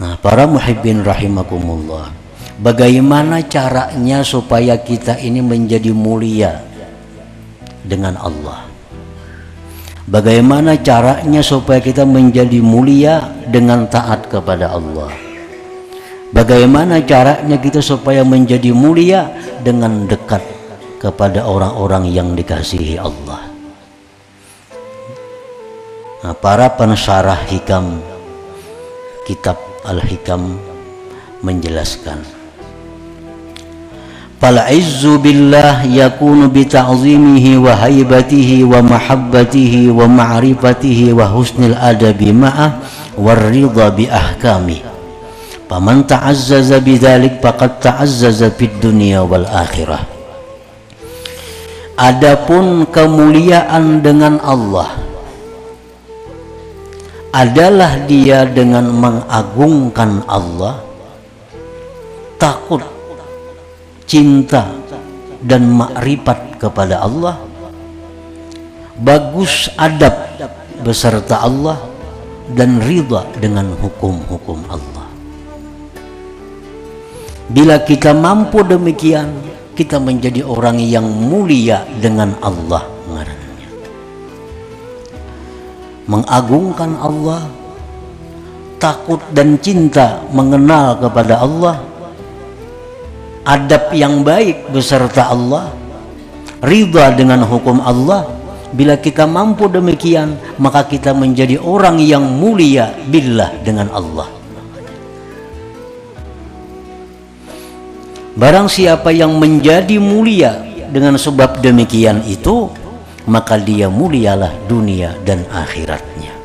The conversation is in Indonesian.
Nah, para muhibbin rahimakumullah. Bagaimana caranya supaya kita ini menjadi mulia dengan Allah? Bagaimana caranya supaya kita menjadi mulia dengan taat kepada Allah? Bagaimana caranya kita supaya menjadi mulia dengan dekat kepada orang-orang yang dikasihi Allah? Nah, para pensyarah hikam kitab Al-Hikam menjelaskan Fal izzu billah yakunu bi ta'zimihi wa haibatihi wa mahabbatihi wa ma'rifatihi wa husnil adabi ma'ah war ridha bi ahkami. Faman ta'azzaza bidzalik faqad ta'azzaza fid dunya wal akhirah. Adapun kemuliaan dengan Allah adalah dia dengan mengagungkan Allah. Takut cinta dan makrifat kepada Allah. Bagus adab beserta Allah dan ridha dengan hukum-hukum Allah. Bila kita mampu demikian kita menjadi orang yang mulia dengan Allah mengagungkan Allah, takut dan cinta mengenal kepada Allah, adab yang baik beserta Allah, ridha dengan hukum Allah. Bila kita mampu demikian, maka kita menjadi orang yang mulia billah dengan Allah. Barang siapa yang menjadi mulia dengan sebab demikian itu, maka dia mulialah dunia dan akhiratnya